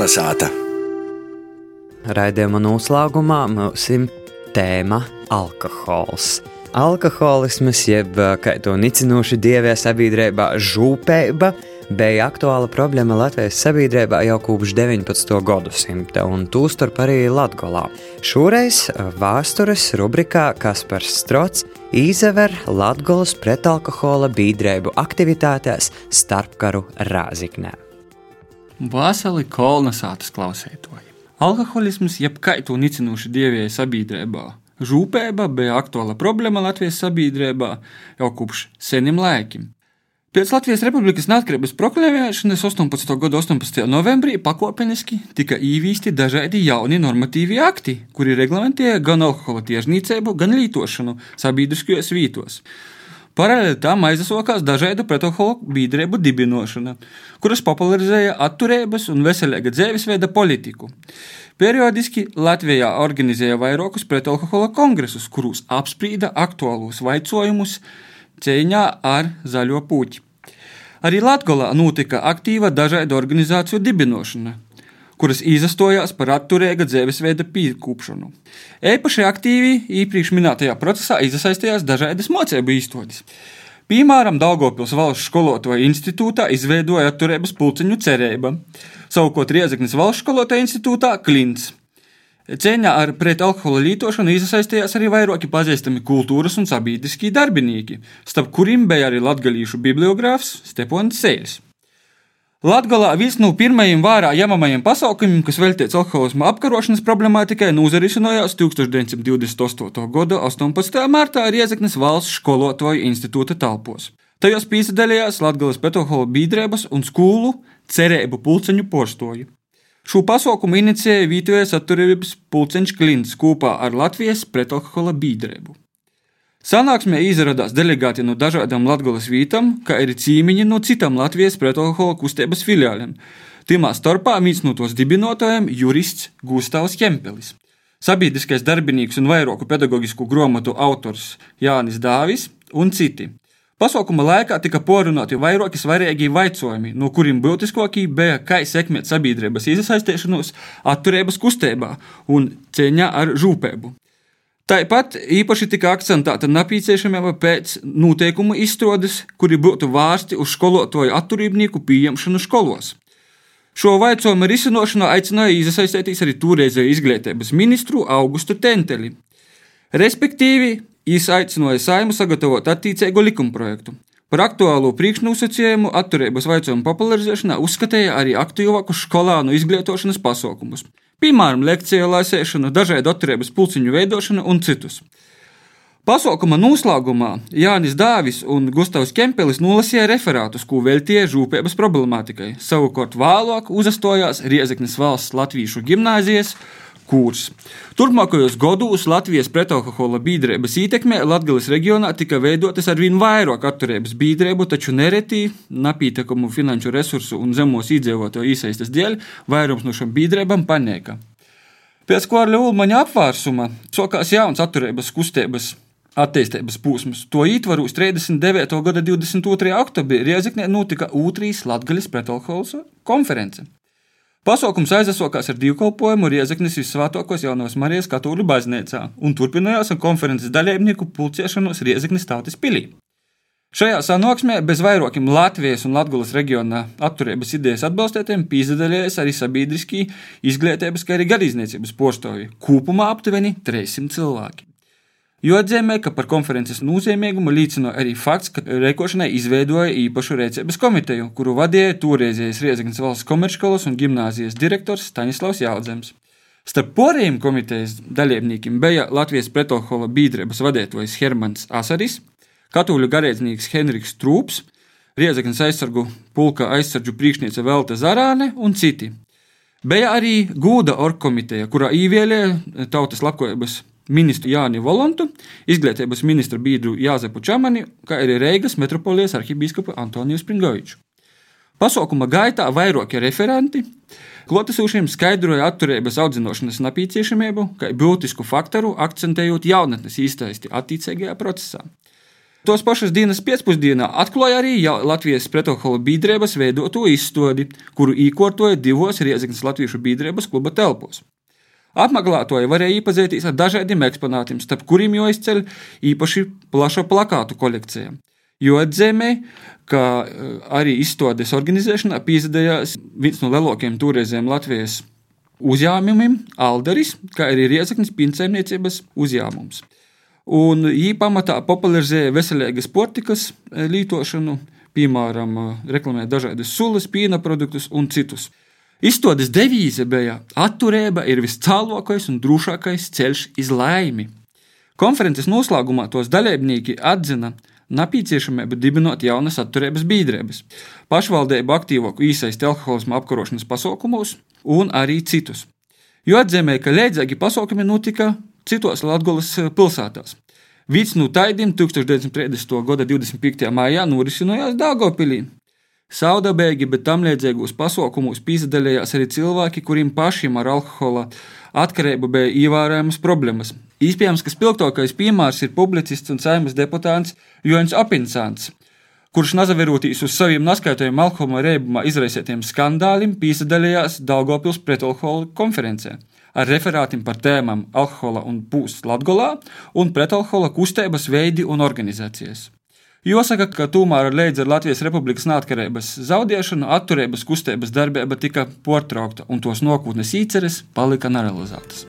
Kolnesāta. Raidījuma noslēgumā mums ir tēma alkohols. Alkoholisms, jeb kā to nicinoši dievē sabiedrībā, žūpēba bija aktuāla problēma Latvijas sabiedrībā jau kopš 19. gadsimta, un tūstarp arī Latgolā. Šoreiz vēstures rubrikā Kaspars Strots izaver Latgolas pretalkohola biedrību aktivitātēs starpkaru Rāziknē. Vasali kolonizācijas klausētoji. Alkoholisms jeb kaitu nicinoši dievēja sabiedrībā. Žūpēba bija aktuāla problēma Latvijas sabiedrībā jau kopš seniem laikiem. Pēc Latvijas Republikas neatkarības proklamēšanas 18. gada 18. novembrī pakāpeniski tika īvīsti dažādi jauni normatīvi akti, kuri reglamentēja gan alkohola tiežnīcību, gan lietošanu sabiedriskajos vītos. Paralēli tam aizsākās dažādu pretalkoholu biedrību dibināšana, kuras popularizēja atturības un veselīga dzīvesveida politiku. Periodiski Latvijā organizēja vairākus pretalkohola kongresus, kurus apsprīda aktuālos jautājumus cīņā ar zaļo puķi. Arī Latvijā notika aktīva dažādu organizāciju dibināšana, kuras izastojās par atturīga dzīvesveida pīkūpšanu. Īpaši aktīvi iepriekš minētajā procesā iesaistījās dažādas mocību izstādes. Piemēram, Daugopils valsts skolotāju institūtā izveidoja atturības pulciņu cerība, savukārt Riezeknes valsts skolotāju institūtā Klints. Cīņā ar pretalkohola lietošanu iesaistījās arī vairāki pazīstami kultūras un sabiedriskie darbinieki, starp kuriem bija arī latgalīšu bibliogrāfs Stepons Sēļs. Latgalā viens no pirmajiem vārā ņemamajiem pasākumiem, kas veltīts alkoholisma apkarošanas problemātikai, nozarisinājās 1928. gada 18. martā Riezeknes valsts skolotāju institūta telpos. Tajos piesaistījās Latvijas petohola biedrības un skolu cerību pulceņu porstoju. Šo pasaukumu inicijēja Vītojas atturības pulceņš Klints kopā ar Latvijas pretalkohola biedrību. Sanāksmē izrādās delegāti no dažādām Latvijas vītām, kā arī cīmiņi no citām Latvijas pretalkohola kustības filiāliem. Timā starpā viens no tos dibinotājiem - jurists Gustavs Kempelis, sabiedriskais darbinīgs un vairāku pedagoģisku grāmatu autors Jānis Dāvis un citi. Pasaukuma laikā tika porunāti vairāki svarīgi jautājumi, no kuriem būtiskākie bija, kā sekmēt sabiedrības iesaistīšanos atturības kustībā un cīņā ar žūpēbu. Tāpat īpaši tika akcentēta nepieciešamība pēc noteikumu izstrādes, kuri būtu vērsti uz skolotāju atturībnieku pieņemšanu skolos. Šo jautājumu risināšanā aicināja iesaistīties arī toreizēju izglītības ministru Augustu Tenteli. Respektīvi, Viņš aicināja saimu sagatavot attiecīgu likumprojektu. Par aktuālo priekšnosacījumu atturības jautājumu popularizēšanā uzskatīja arī aktīvāku skolānu izglītošanas pasākumus, piemēram, lekciju lasīšanu, dažādu atturības pulciņu veidošanu un citus. Pasaukuma noslēgumā Jānis Dāvis un Gustavs Kempelis nolasīja referātus, ko veltīja žūpības problemātikai. Savukārt vēlāk uzastājās Riezeknes valsts Latviešu gimnāzijas kurs. Turpmākajos gados Latvijas pretalkohola biedrības ietekmē Latvijas reģionā tika veidotas ar vien vairāk atturības biedrību, taču nereti napītakamu finanšu resursu un zemos iedzīvotāju iesaistas dēļ vairums no šiem biedrībām panieka. Pēc Kārļa Ulmaņa apvērsuma sākās jauns atturības kustības attīstības posms. To ietvaros 39. gada 22. oktobrī Rieziknē notika Ūtrijas Latvijas pretalkohola konference. Pasaukums aizsākās ar divkalpojumu Riezeknes visvētākos jaunās Marijas katoļu baznīcā un turpinājās ar konferences dalībnieku pulcēšanos Riezeknes tautas pilī. Šajā sanāksmē bez vairākiem Latvijas un Latvijas reģionā atturības idejas atbalstītājiem pīzdalījās arī sabiedriskī izglītības, kā arī garīdzniecības postoji. Kopumā aptuveni 300 cilvēki. Jo atzīmē, ka par konferences nozīmīgumu liecina arī fakts, ka rēkošanai izveidoja īpašu rēcības komiteju, kuru vadīja toreizējais Riezeknas valsts komercskolas un gimnāzijas direktors Staņislavs Jaudzems. Starp poriem komitejas dalībniekiem bija Latvijas pretalkohola biedrības vadītājs Hermans Asaris, katoļu garīdznieks Henriks Trūps, Riezeknas aizsargu pulka aizsardžu priekšniece Velta Zarāne un citi. Bija arī Gūda orgkomiteja, kurā īvēlēja tautas labklājības ministru Jāni Volontu, izglītības ministra biedru Jāzepu Čamani, kā arī Reigas metropolijas arhibīskapu Antoniju Springoviču. Pasaukuma gaitā vairāki referenti klātesošiem skaidroja atturības audzināšanas nepieciešamību, kā būtisku faktoru, akcentējot jaunatnes īstaisti attīstīgajā procesā. Tos pašas dienas pēcpusdienā atklāja arī Latvijas pretalkohola biedrības veidoto izstādi, kuru īkortoja divos Rieziknas Latviešu biedrības kluba telpos. Apmeklētāji varēja iepazīties ar dažādiem eksponātiem, starp kuriem jau izceļ īpaši plaša plakātu kolekcija. Jo atzīmē, ka eh, arī izstādes organizēšanā piedalījās viens no lielākajiem toreizējiem Latvijas uzņēmumiem, Alderis, kā arī Riezaknis pincēmniecības uzņēmums. Un viņi pamatā popularizēja veselīgas portikas eh, lietošanu, piemēram, eh, reklamē dažādas sulas, piena produktus un citus. Izstādes devīze bija atturība ir viscēlākais un drošākais ceļš uz laimi. Konferences noslēgumā tos dalībnieki atzina nepieciešamību dibināt jaunas atturības biedrības, pašvaldību aktīvāku iesaistību alkoholismu apkarošanas pasaukumos un arī citus. Jo atzīmēja, ka līdzīgi pasākumi notika citos Latvijas pilsētās. Viens no taidiem 1930. gada 25. maijā norisinājās Dāngopilī. Saudabēgi, bet tam līdzīgos pasaukumos piedalījās arī cilvēki, kuriem pašiem ar alkohola atkarību bija ievērojamas problēmas. Iespējams, ka spilgtākais piemērs ir publicists un saimnes deputāts Joņš Apinsants, kurš nazaverotīs uz saviem naskaitojumiem alkohola reibumā izraisītiem skandāliem, piedalījās Daugopils pretalkohola konferencē ar referātiem par tēmām alkohola un pūsts Latgolā un pretalkohola kustības veidi un organizācijas. Jāsaka, ka tomēr līdz ar Latvijas Republikas neatkarības zaudēšanu atturības kustības darbība tika pārtraukta un tos nākotnes īceres palika nerealizētas.